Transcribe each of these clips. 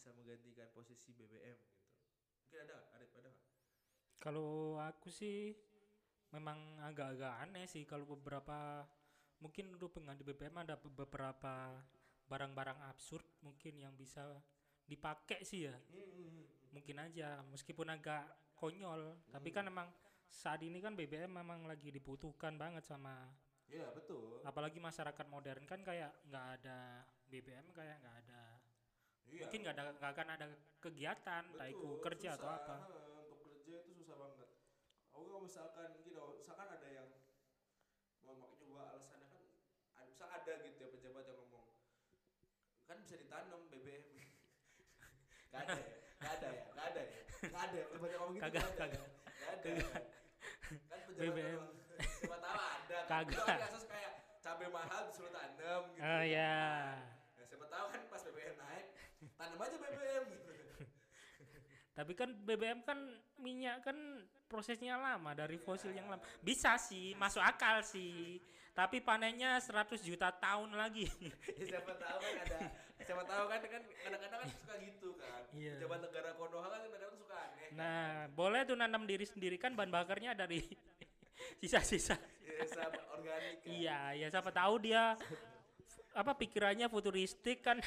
bisa menggantikan posisi BBM gitu. Mungkin ada ada Kalau aku sih memang agak-agak aneh sih kalau beberapa mungkin untuk pengganti BBM ada be- beberapa barang-barang absurd mungkin yang bisa dipakai sih ya. Mungkin aja meskipun agak konyol, tapi kan emang saat ini kan BBM memang lagi dibutuhkan banget sama Iya betul. apalagi masyarakat modern kan kayak nggak ada BBM kayak nggak ada Iya. mungkin nggak ada nggak akan ada kegiatan Betul, kerja atau susah. apa Ha, Untuk kerja itu susah banget. Aku kalau misalkan gitu, misalkan ada yang mau pakai juga alasannya kan, ada, misal ada gitu ya pejabat yang ngomong, kan bisa ditanam BBM. Gak ada ya, gak ada ya, gak ada ya, gak ada ya, pejabat yang ngomong gitu Kagak, nggak ada, kagak. Gak ada. Kan pejabat BBM. yang ngomong, siapa tahu ada. Kan. Kagak. Kan kasus kayak cabai mahal disuruh tanam gitu. oh ya Nah, siapa tahu kan pas BBM tanam aja BBM gitu. Tapi kan BBM kan minyak kan prosesnya lama dari fosil yang lama. Bisa sih, masuk akal sih. Tapi panennya 100 juta tahun lagi. ya siapa tahu kan ada siapa tahu kan kan kadang-kadang kan suka gitu kan Iya. pejabat negara Konoha kan kadang-kadang suka aneh Nah, boleh tuh nanam diri sendiri kan bahan bakarnya dari sisa-sisa. ya, sama organik kan. Iya, ya siapa tahu dia apa pikirannya futuristik kan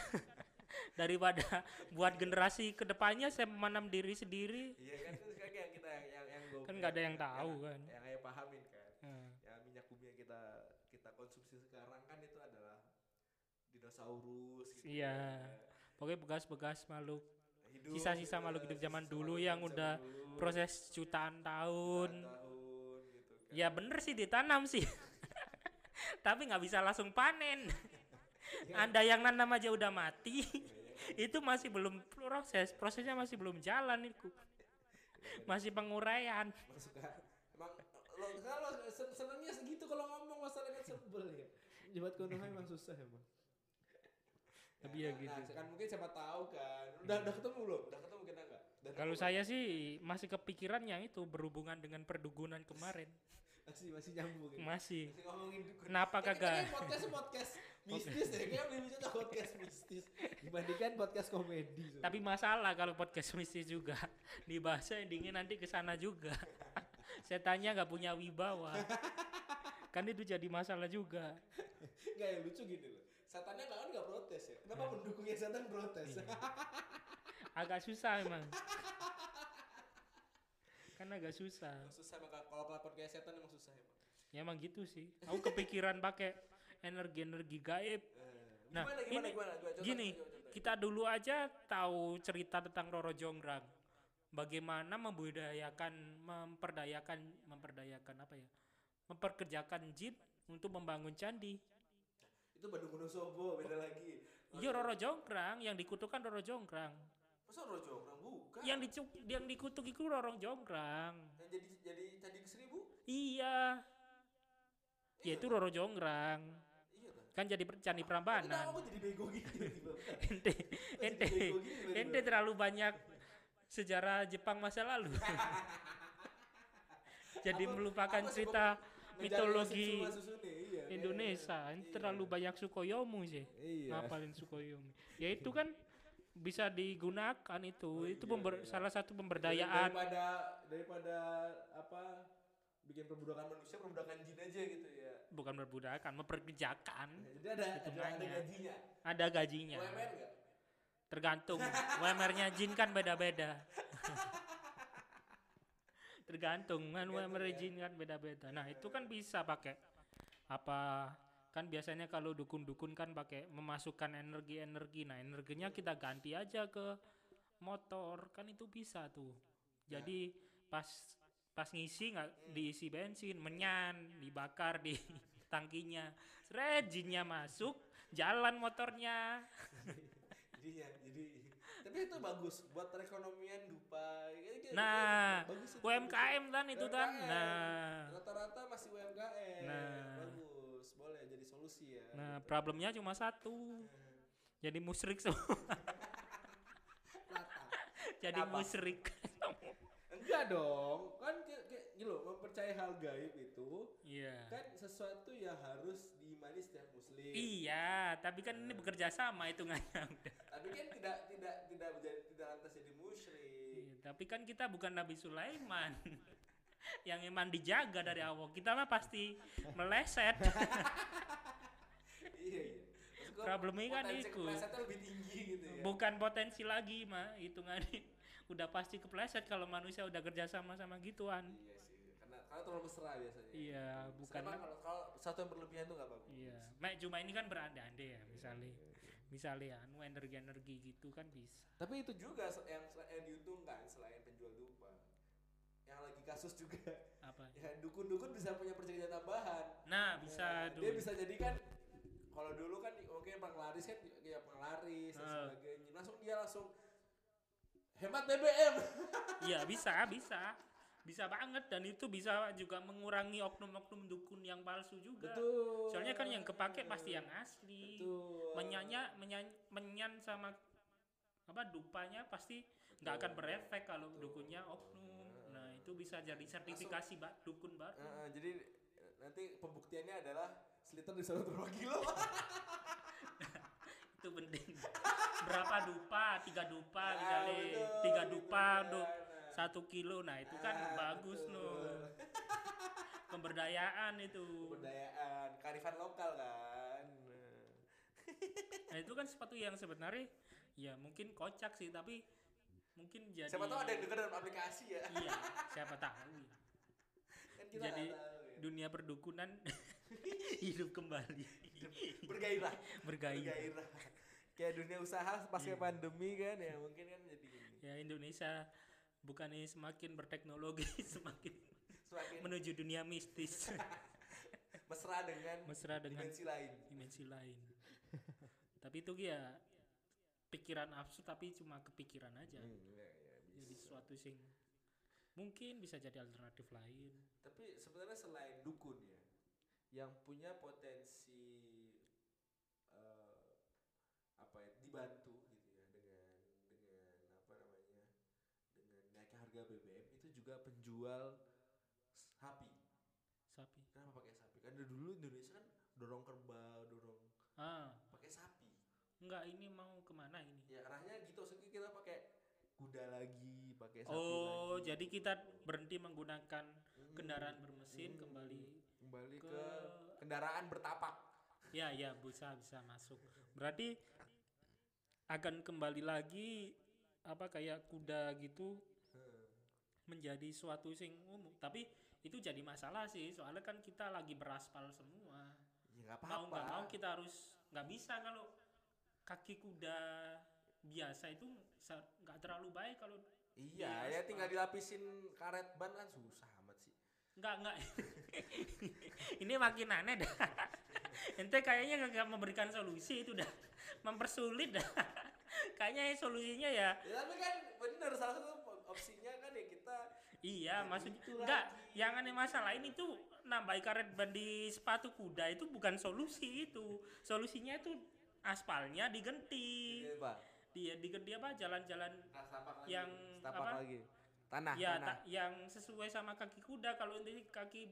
daripada buat generasi ke depannya saya menanam diri sendiri. iya kan itu kan yang kita yang yang, yang gua- Kan nggak ada yang tahu yang, kan. yang saya pahamin kan Hmm. ya minyak bumi yang kita kita konsumsi sekarang kan itu adalah dinosaurus gitu Iya. Pokoknya bekas-bekas makhluk sisa-sisa makhluk hidup zaman sisa dulu yang udah zaman dulu, proses jutaan tahun. tahun gitu kan Ya bener sih ditanam sih. Tapi nggak bisa langsung panen. Anda yang nanam aja udah mati. itu masih belum proses, prosesnya masih belum jalan itu. Masih penguraian. masuk kan emang lo kalau sen- senengnya segitu kalau ngomong masalahnya sebel ya jabat Konoha emang susah emang Tapi ya nah, gitu. nah, kan mungkin siapa tahu kan udah udah ketemu belum udah ketemu kita enggak Kalau saya sih masih kepikiran yang itu berhubungan dengan perdukunan kemarin. Masih masih nyambung ya? Masih. masih ngomongin dukun. Kenapa kita kagak? podcast podcast mistis ya kayak lebih cocok podcast mistis dibandingkan podcast komedi so. Tapi masalah kalau podcast mistis juga dibahasnya endingnya nanti ke sana juga. Setannya nggak punya wibawa. Kan itu jadi masalah juga. nggak yang lucu gini loh setannya kan nggak protes ya kenapa pendukungnya setan protes Agak susah emang. Kan agak susah. susah emang kalau pelakon kayak setan emang susah emang Ya emang gitu sih. Aku kepikiran pakai energi-energi gaib. Eh, Nah, gimana, gimana, ini gimana? Contoh, gini, contoh, contoh. kita dulu aja tahu cerita tentang Roro Jonggrang. Bagaimana membudayakan, memperdayakan, memperdayakan apa ya? Memperkerjakan jin untuk membangun candi. itu Bandung Wonosobo beda lagi Iya Roro Jonggrang yang dikutukan Roro Jonggrang. Masa orang bukan Yang dicuk, yang dikutuk itu Roro Jonggrang. yang jadi jadi candi seribu Iya. Ya itu Roro Jonggrang. iya kan Kan jadi candi Kenapa Prambanan. aku jadi bego gitu ente ente ente terlalu banyak sejarah Jepang masa lalu jadi Apa- melupakan apa cerita mitologi iya, Indonesia iya, iya. terlalu banyak Sukoyomu sih Iya. ngapalin Sukoyomi ya itu kan bisa digunakan itu. Itu pember- salah satu pemberdayaan. Daripada daripada apa bikin perbudakan manusia perbudakan jin aja gitu ya. Bukan perbudakan memperkerjakan jadi ada ada, ada Hitungannya. gajinya. Ada gajinya. UMR nggak? Tergantung. UMR-nya jin kan beda-beda. Tergantung kan UMR jin kan beda-beda. Nah itu kan bisa pakai apa kan biasanya kalau dukun-dukun kan pakai memasukkan energi-energi. Nah energinya kita ganti aja ke motor. Kan itu bisa tuh. Jadi pas pas ngisi nggak diisi bensin menyan dibakar di tangkinya. Seret jinnya masuk jalan motornya. Jadi ya jadi tapi itu bagus buat perekonomian Dubai. Kayak gitu, Nah, bagus itu, UMKM kan itu kan. Nah. rata-rata masih UMKM. Nah. Ya Nah, problemnya cuma satu. Jadi musyrik semua. Jadi Kenapa? musyrik. Enggak dong, kan kayak kayak loh, mempercayai hal gaib itu Iya. kan sesuatu yang harus diimani setiap muslim. Iya, tapi kan ini bekerja sama hitungannya udah. Tapi kan tidak tidak tidak menjadi tidak lantas jadi musyrik. Iya, tapi kan kita bukan Nabi Sulaiman yang emang dijaga dari Allah. Kita mah pasti meleset. iya iya. Problemnya kan keplesetnya lebih tinggi gitu ya. bukan potensi lagi mah hitungannya udah pasti kepleset kalau manusia udah kerja sama sama gituan. Iya sih, karena karena terlalu mesra biasanya. Iya, bukan. Kalau kalau satu yang berlebihan tuh nggak bagus. Iya, Mek, cuma ini kan berandai-andai ya, misalnya, misalnya anu energi-energi gitu kan bisa. Tapi itu juga yang, yang diuntungkan selain penjual dupa. Yang lagi kasus juga, Apa? ya dukun-dukun bisa punya perjanjian tambahan. Nah, bisa dulu. Dia bisa jadi kan kalau dulu kan mungkin penglaris kan ya penglaris dan Ah. sebagainya. Langsung dia langsung hemat BBM. Iya, bisa, bisa. Bisa banget dan itu bisa juga mengurangi oknum-oknum dukun yang palsu juga. Betul. Soalnya kan yang kepake pasti yang asli. Betul. Menyanya menyan, menyan sama apa dupanya pasti nggak akan berefek kalau dukunnya oknum. Nah, itu bisa jadi sertifikasi ba- dukun baru. Heeh, jadi eh, nanti pembuktiannya adalah sliter di sana berapa kilo. itu penting. Berapa dupa? Tiga dupa Ah, misalnya. betul, tiga dupa untuk satu kilo. Nah itu kan Ah, bagus betul. loh pemberdayaan itu. Pemberdayaan, kearifan lokal kan. nah itu kan sepatu yang sebenarnya ya mungkin kocak sih tapi mungkin jadi Siapa tahu ada yang denger dalam aplikasi ya. iya siapa tahu ya. Kan kita Jadi, tahu ya. dunia perdukunan hidup kembali bergairah. bergairah Bergairah. Kayak dunia usaha pasca Iya. pandemi kan ya mungkin kan jadi gini. ya Indonesia bukannya semakin berteknologi semakin Semakin menuju dunia mistis mesra dengan mesra dengan dimensi lain. dimensi lain. tapi itu ya pikiran absurd tapi cuma kepikiran aja. Hmm, iya, iya, Jadi bisa. sesuatu sing mungkin bisa jadi alternatif lain. Tapi sebenarnya selain dukun ya, yang punya potensi eh, apa ya dibantu gitu ya dengan dengan apa namanya dengan naiknya harga BBM itu juga penjual sapi. Sapi. Kenapa pakai sapi? Kan dulu Indonesia kan dorong kerbau, dorong Ah. Enggak ini mau ke mana ini? Ya arahnya gitu, maksudnya kita pakai kuda lagi, pakai sapi Oh, lagi. jadi kita berhenti menggunakan Hmm, kendaraan bermesin hmm, kembali kembali ke ke kendaraan bertapak. ya ya bisa bisa masuk. Berarti akan kembali lagi apa kayak kuda gitu Hmm. menjadi suatu sing umum. Tapi itu jadi masalah sih, soalnya kan kita lagi beraspal semua. Ya nggak Mau apa-apa. nggak mau kita harus nggak bisa kalau kaki kuda biasa itu nggak terlalu baik kalau Iya, ya tinggal dilapisin karet ban kan susah amat sih. nggak nggak. Ini makin aneh dah. Ente kayaknya nggak memberikan solusi itu dah. Mempersulit dah. Kayaknya solusinya ya. Ya tapi kan bener salah satu opsinya kan ya kita iya Ya, maksud itu enggak lagi. yang aneh masalah ini tuh nambah karet ban di sepatu kuda itu bukan solusi itu. Solusinya itu aspalnya diganti Iya, Pak. dia diganti apa jalan-jalan Nah, lagi. Yang setapak apa? lagi. Tanah, ya tanah. ta- yang sesuai sama kaki kuda kalau ini kaki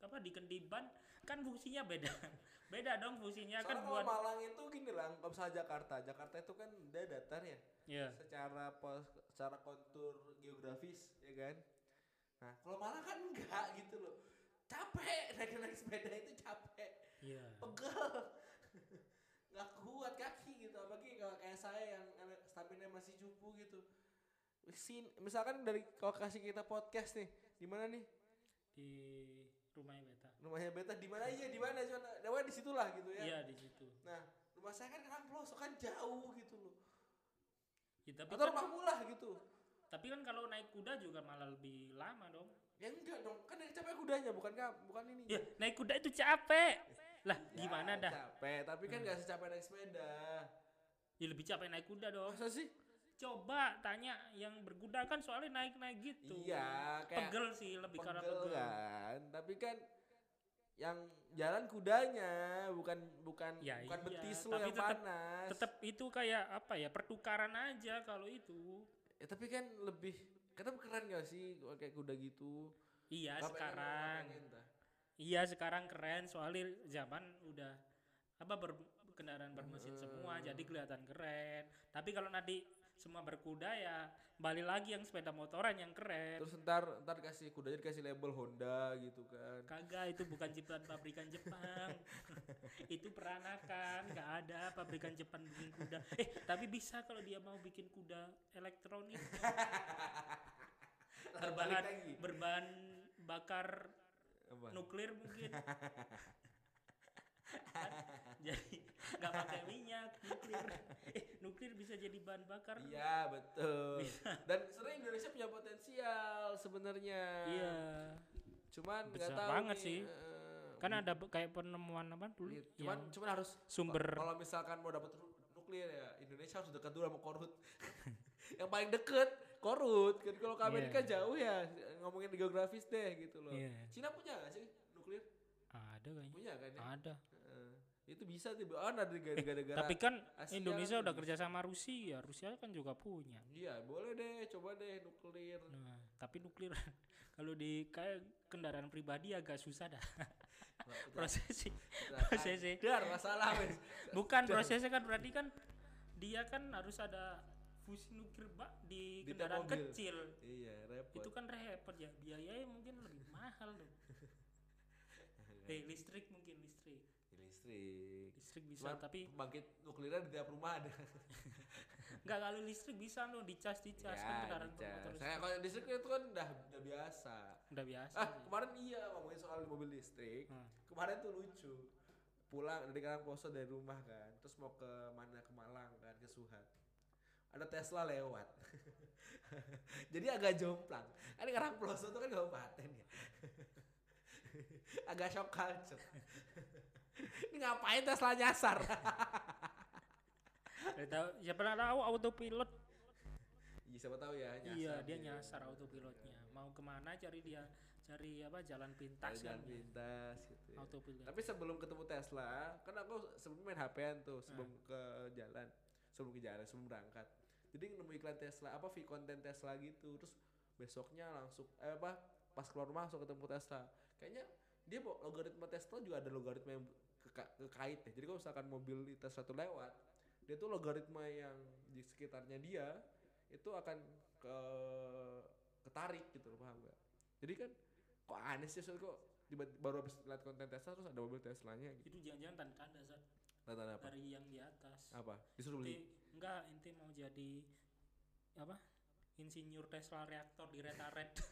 apa diganti ban kan fungsinya beda beda dong fungsinya Soalnya kan kalau buat Malang itu gini lah, kalau misalnya Jakarta, Jakarta itu kan dia datar ya, ya secara pos, secara kontur geografis, ya kan. Nah, kalau Malang kan enggak gitu loh, capek naik naik sepeda itu capek, iya pegel, nggak kuat kaki gitu, apalagi kalau kayak saya yang stamina masih cupu gitu. Sin, misalkan dari lokasi kita podcast nih, di mana nih? di rumahnya beta Rumahnya Beta di mana iya di mana cuman nah, di situlah gitu ya. iya di situ Nah, rumah saya kan kan pelosok kan jauh gitu loh. ya, tapi Atau kan, rumah mula gitu. tapi kan kalau naik kuda juga malah lebih lama dong Ya enggak dong, kan yang capek kudanya bukan ka- bukan ini. ya naik kuda itu capek lah Ya, gimana dah Capek, tapi kan Hmm. nggak secapek naik sepeda. ya lebih capek naik kuda dong Masa sih? coba tanya yang berkuda kan soalnya naik naik gitu Iya, kayak pegel sih lebih karena pegel pegel kan. Tapi kan yang jalan kudanya bukan bukan Ya bukan iya, betis lo tapi yang tetep- panas Tetap itu kayak apa ya pertukaran aja kalau itu. ya, tapi kan lebih kadang keren gak sih kayak kuda gitu Iya sekarang. pengen. Iya sekarang keren soalnya zaman udah apa ber, kendaraan bermesin semua Hmm. jadi kelihatan keren. Tapi kalau nanti semua berkuda ya balik lagi yang sepeda motoran yang keren. terus ntar ntar kasih kudanya dikasih label Honda gitu kan Kagak itu bukan ciptaan pabrikan Jepang. itu peranakan, nggak ada pabrikan Jepang bikin kuda. Eh, tapi bisa kalau dia mau bikin kuda elektronik berbahan lagi. berbahan bakar Apa? nuklir mungkin. Kan? jadi nggak pakai minyak nuklir. Eh, nuklir bisa jadi bahan bakar. Iya betul. Dan sebenarnya Indonesia punya potensial sebenarnya. Iya. Cuman nggak Besar tahu banget nih, sih. eh, Kan ada kayak penemuan apa dulu iya, cuman cuman harus sumber kalau misalkan mau dapat nuklir ya Indonesia harus dekat dulu sama Korut. yang paling deket Korut. Kan kalau ke Amerika Iya. jauh ya ngomongin geografis deh gitu loh. Iya. Cina punya gak sih nuklir? ada kayaknya. Punya kan ya? Ada. Heeh. itu bisa tuh. Oh, ada negara-negara. Tapi kan Asia Indonesia udah kerja sama Rusia, Rusia kan juga punya. Iya, boleh deh, coba deh nuklir. Nah, tapi nuklir kalau di kayak kendaraan pribadi agak susah dah. prosesnya. prosesnya. Dar masalah. Bukan prosesnya kan berarti kan dia kan harus ada fusi nuklir bak di, Di kendaraan mobil. kecil. Iya, repot. Itu kan repot ya, biayanya mungkin lebih mahal dong. Eh, listrik mungkin listrik. listrik. Listrik bisa, Cuman tapi pembangkit nuklirnya di tiap rumah ada. enggak kalau listrik bisa loh dicas dicas kan kendaraan bermotor Saya kalau listrik itu kan udah udah biasa. udah biasa Ah, sih. kemarin iya ngomongin soal mobil listrik. Hmm. Kemarin tuh lucu. Pulang dari Karangposo dari rumah kan, terus mau ke mana ke Malang kan, ke Suhat. Ada Tesla lewat. Jadi agak jomplang. Kan Karangposo tuh kan kabupaten ya. agak shock culture. Ini ngapain Tesla nyasar? Tahu, ya pernah tahu autopilot Iya siapa tahu ya nyasar. iya dia gitu. nyasar autopilotnya mau ke mana cari dia cari apa jalan pintas Jalan kan pintas gitu ya. autopilot Tapi sebelum ketemu Tesla, kan aku sebelum main HP-an tuh, sebelum ke jalan, sebelum ke jalan, sebelum berangkat. Jadi nemu iklan Tesla, apa v konten Tesla gitu. Terus besoknya langsung eh apa pas keluar rumah langsung ketemu Tesla. Kayaknya dia logaritma Tesla juga ada logaritma yang keka- kekait ya. Jadi kalau misalkan mobil di Tesla tuh lewat, dia tuh logaritma yang di sekitarnya dia itu akan ke ketarik gitu loh, paham gak? Jadi kan kok aneh sih soalnya kok tiba baru habis lihat konten Tesla terus ada mobil Teslanya gitu. itu jangan-jangan tanda-tanda Zat, Tanda apa? dari yang di atas Apa? Disuruh beli. Enggak inti mau jadi apa insinyur Tesla reaktor di Red Red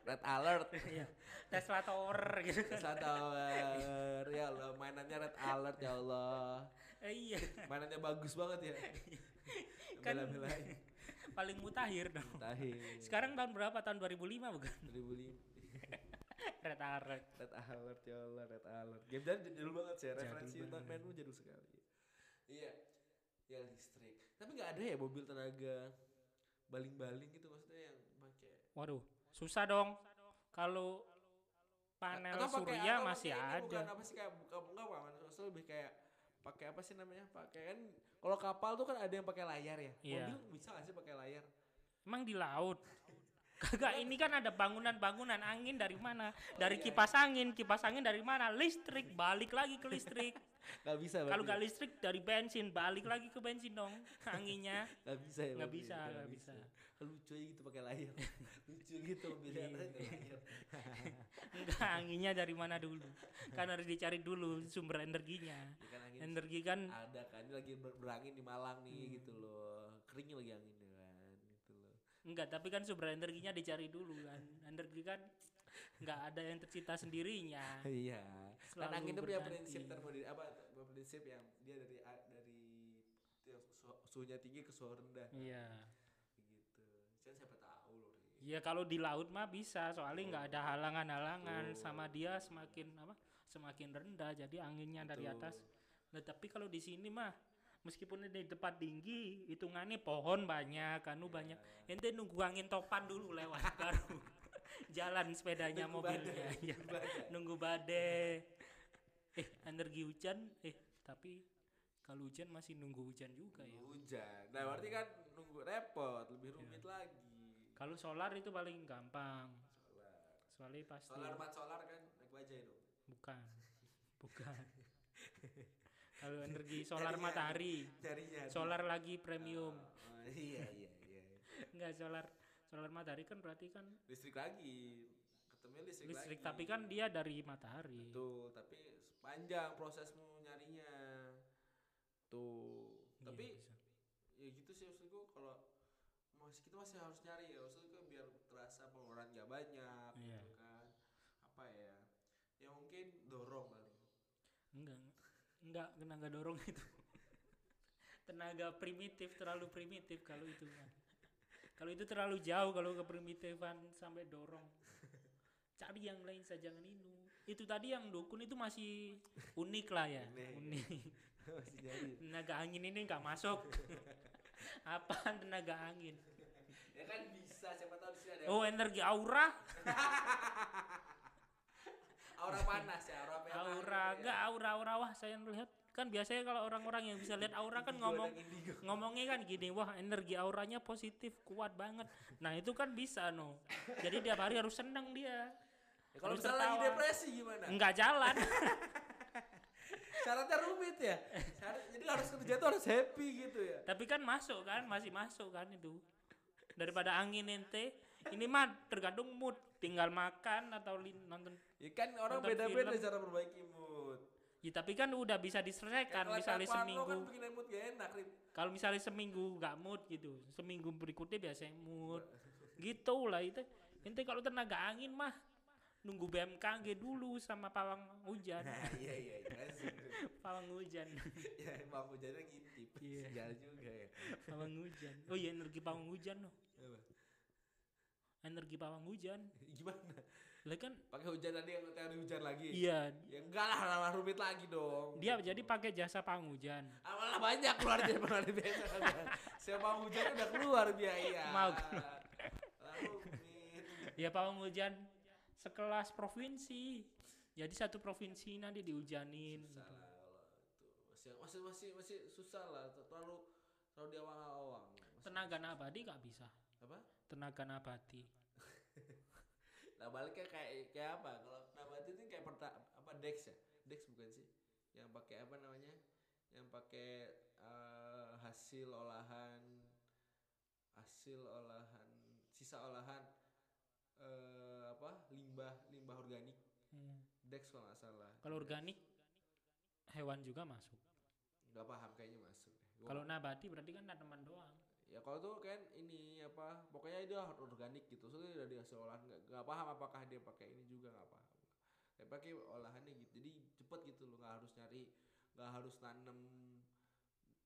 Red alert. Iya, Tesla Tower gitu kan Tesla Tower. Ya Allah, mainannya red alert ya Allah. eh, iya Mainannya bagus banget ya. Kan- Bela-belain. paling mutakhir dong Tahir. sekarang tahun berapa tahun 2005 bukan 2005. Red Alert Red alert ya Allah, red alert. Game jadi jadul banget sih, referensi main lu jadul sekali. Iya. Ya listrik. Tapi nggak ada ya mobil tenaga baling-baling gitu maksudnya yang pakai waduh susah dong kalau panel Atau pakai- surya atau masih ada Bukan apa sih kayak bukan enggak Pak. Maksudnya lebih kayak pakai apa sih namanya? Pakai kan kalau kapal tuh kan ada yang pakai layar ya. Iya. Mobil bisa gak sih pakai layar? Emang di laut? Kagak, ini kan ada bangunan-bangunan angin dari mana? Dari iya. kipas angin, kipas angin dari mana? Listrik, balik lagi ke listrik. Gak bisa Kalau nggak listrik dari bensin, balik lagi ke bensin dong anginnya. ya? Nggak bisa ya. Berarti. bisa, nggak bisa. Lucu aja gitu pakai layar. Lucu gitu mobilnya Iya. layar. Enggak, anginnya dari mana dulu? Kan harus dicari dulu sumber energinya. Ya kan angin Energi kan ada kan ini lagi ber- berangin di Malang nih Hmm. gitu loh. Kering lagi anginnya kan gitu loh. enggak, tapi kan sumber energinya dicari dulu kan. Energi kan nggak ada yang tercipta sendirinya. Iya. Kan Selalu angin itu punya prinsip termodin apa prinsip yang dia dari dari su- suhunya tinggi ke suhu rendah. Iya. gitu. Kan siapa tahu loh. Ri. Ya kalau di laut mah bisa, soalnya nggak ada halangan-halangan Betul. sama dia semakin apa? Semakin rendah, jadi anginnya dari Betul. atas. Nah tapi kalau di sini mah meskipun di tempat tinggi, hitungannya pohon banyak, kanu banyak. Ente nunggu angin topan dulu lewat baru jalan sepedanya Nunggu mobilnya badai, ya. nunggu badai. nunggu badai. Eh energi hujan? Eh tapi kalau hujan masih nunggu hujan juga ya. Hujan. Nah berarti kan nunggu repot lebih rumit lagi. Kalau solar itu paling gampang. Solar. Soalnya pasti solar mat solar kan naik bajai dong bukan. Bukan. Kalau energi solar matahari. Solar lagi premium. Oh, iya iya iya. Enggak solar solar matahari kan berarti kan listrik lagi ketemu listrik, listrik lagi. tapi kan dia dari matahari Betul, tapi panjang prosesmu nyarinya. Tuh. Iya, tapi bisa. ya gitu sih maksudku kalau masih kita masih harus nyari ya maksudku biar terasa pengeluaran gak banyak Iya. gitu kan. Apa ya? Ya mungkin dorong paling. enggak enggak tenaga dorong itu tenaga primitif terlalu primitif kalau itu mah. Kalau itu terlalu jauh kalau ke primitifan sampai dorong cari yang lain saja jangan itu itu tadi yang dukun itu masih unik lah ya Unik. unik masih nyari. tenaga angin ini nggak masuk apaan tenaga angin ya kan bisa siapa tahu di sini ada oh energi aura aura panas ya, aura merah. aura gitu ya. enggak aura aura wah saya lihat kan biasanya kalau orang-orang yang bisa lihat aura kan ngomong ngomongnya kan gini wah energi auranya positif kuat banget. Nah itu kan bisa no. Jadi tiap hari harus seneng dia. Ya, kalau misalnya lagi depresi gimana? nggak jalan. Syaratnya rumit ya. Syarat, jadi harus kerja tuh harus happy gitu ya. tapi kan masuk kan masih masuk kan itu. Daripada angin ente ini mah tergantung mood. Tinggal makan atau nonton Ya kan orang beda-beda cara perbaiki mood. Ya tapi kan udah bisa diselesaikan Kalau misalnya lo seminggu kan bikin mood gak enak, Rip. kalau misalnya seminggu nggak mood gitu seminggu berikutnya biasanya mood gitu lah itu ente kalau tenaga angin mah nunggu BMKG dulu sama pawang hujan Nah, iya iya iya. Asik. pawang hujan ya emang hujannya ngintip. Iya. Sial juga ya. pawang hujan oh iya energi pawang hujan loh Apa? energi pawang hujan Gimana? Lah kan Pakai hujan tadi yang teori hujan lagi. iya Ya enggak lah, malah rumit lagi dong. dia jadi pakai jasa pawang hujan Ah, malah banyak keluar dari dari biasa. Siapa hujan udah keluar biaya. Mau Lah rumit. ya pawang hujan sekelas provinsi jadi satu provinsi nanti dihujanin susah gitu. lah masih masih masih masih susah lah terlalu terlalu di awang-awang Masih- tenaga nabati nggak bisa apa tenaga nabati nah baliknya kayak kayak apa? Kalau nabati itu kayak perta, apa dex ya? Dex bukan sih? Yang pakai apa namanya? Yang pakai eh, hasil olahan hasil olahan sisa olahan eh, apa? Limbah limbah organik. Hmm. dex kalau nggak salah. Kalau organik hewan juga masuk. Nggak paham kayaknya masuk kalau nabati berarti kan tanaman doang ya kalau tuh kan ini apa pokoknya itu harus organik gitu. Soalnya dari hasil olahan nggak nggak paham apakah dia pakai ini juga nggak paham. Kayak pakai olahannya gitu jadi cepet gitu loh nggak harus nyari nggak harus nanem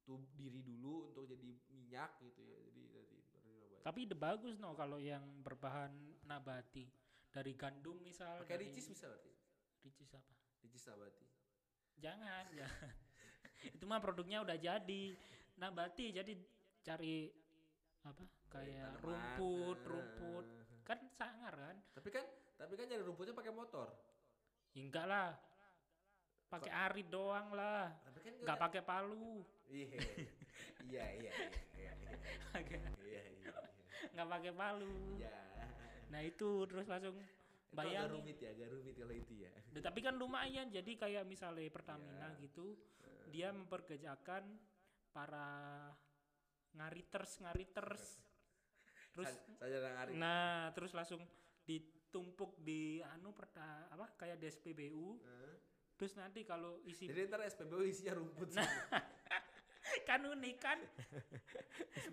tuh diri dulu untuk jadi minyak gitu ya. Jadi dari dari nabati tapi ide bagus no kalau yang berbahan nabati. Dari gandum misal pakai dari- ricis bisa berarti? Ricis apa? Ricis nabati. Jangan jangan itu mah produknya udah jadi. Nabati jadi cari apa kayak tanaman. rumput rumput. Kan sangar kan? Tapi kan tapi kan nyari rumputnya pakai motor. Ya enggak lah. Pakai arit doang lah. Tapi kan nggak pakai palu. Iya iya iya iya iya Pakai- iya nggak pakai palu. Iya. Nah itu terus langsung itu agak rumit ya agak rumit kalau itu ya. Duh, tapi kan lumayan. Jadi kayak misalnya Pertamina Iya. gitu dia memperkerjakan para ngariters ngariters. Terus Sa- nah terus langsung ditumpuk di anu perta apa kayak di SPBU Heeh. terus nanti kalau isi Jadi ntar SPBU isinya rumput Nah, kan unik kan?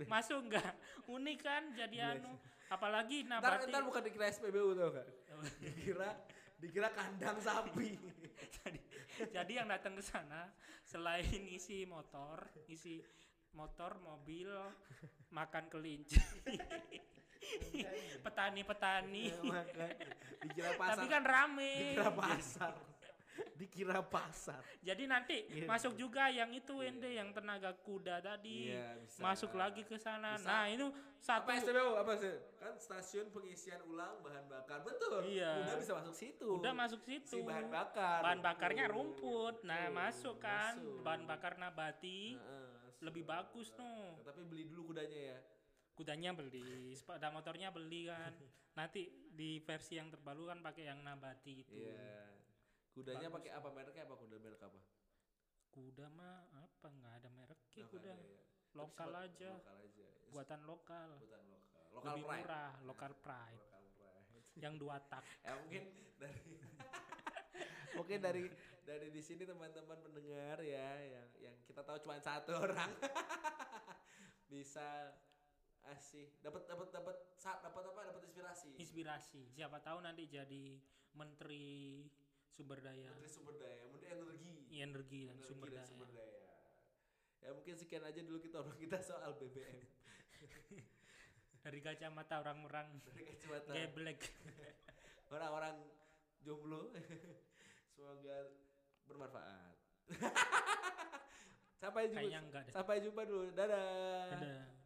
Masuk nggak? Unik kan? Jadi Iya anu apalagi ntar, nabati ntar bukan dikira SPBU tau gak? Dikira dikira kandang sapi. jadi, jadi yang datang ke sana selain isi motor isi motor mobil makan kelinci petani-petani makanya. dikira pasar. tapi kan rame dikira pasar. dikira pasar. Jadi nanti Gitu. masuk juga yang itu Ende yang tenaga kuda tadi. Iya, bisa. Masuk lagi ke sana. Bisa. Nah, itu satu apa SPBU apa sih? Kan stasiun pengisian ulang bahan bakar. Betul. Iya. Udah bisa masuk situ. udah masuk situ. Si bahan bakar. Bahan bakarnya Betul, rumput. Nah, masuk kan masuk. bahan bakar nabati. Heeh, Lebih bagus tuh. Tapi beli dulu kudanya ya. Kudanya beli, sepeda motornya beli kan. Nanti di versi yang terbaru kan pakai yang nabati itu. Iya. Kudanya pakai apa mereknya apa kuda merek apa? Kuda mah apa nggak ada mereknya kuda. ada ya. Lokal aja. Lokal aja. Buatan lokal. Buatan lokal. Lokal Lebih pride. murah, lokal pride. Lokal pride. Yang dua tak. ya mungkin dari mungkin dari dari di sini teman-teman mendengar ya yang yang kita tahu cuma satu orang bisa asih dapat dapat dapat saat dapat apa? Dapat inspirasi. Inspirasi. Siapa tahu nanti jadi menteri sumber daya, menteri sumber daya menteri energi. Energi dan Energi sumber dan daya. sumber daya. Ya mungkin sekian aja dulu kita orang kita soal BBM Dari kacamata orang-orang dari kacamata. geblek. orang-orang jomblo. Semoga bermanfaat. Sampai jumpa. Sampai jumpa dulu. Dadah. Dadah.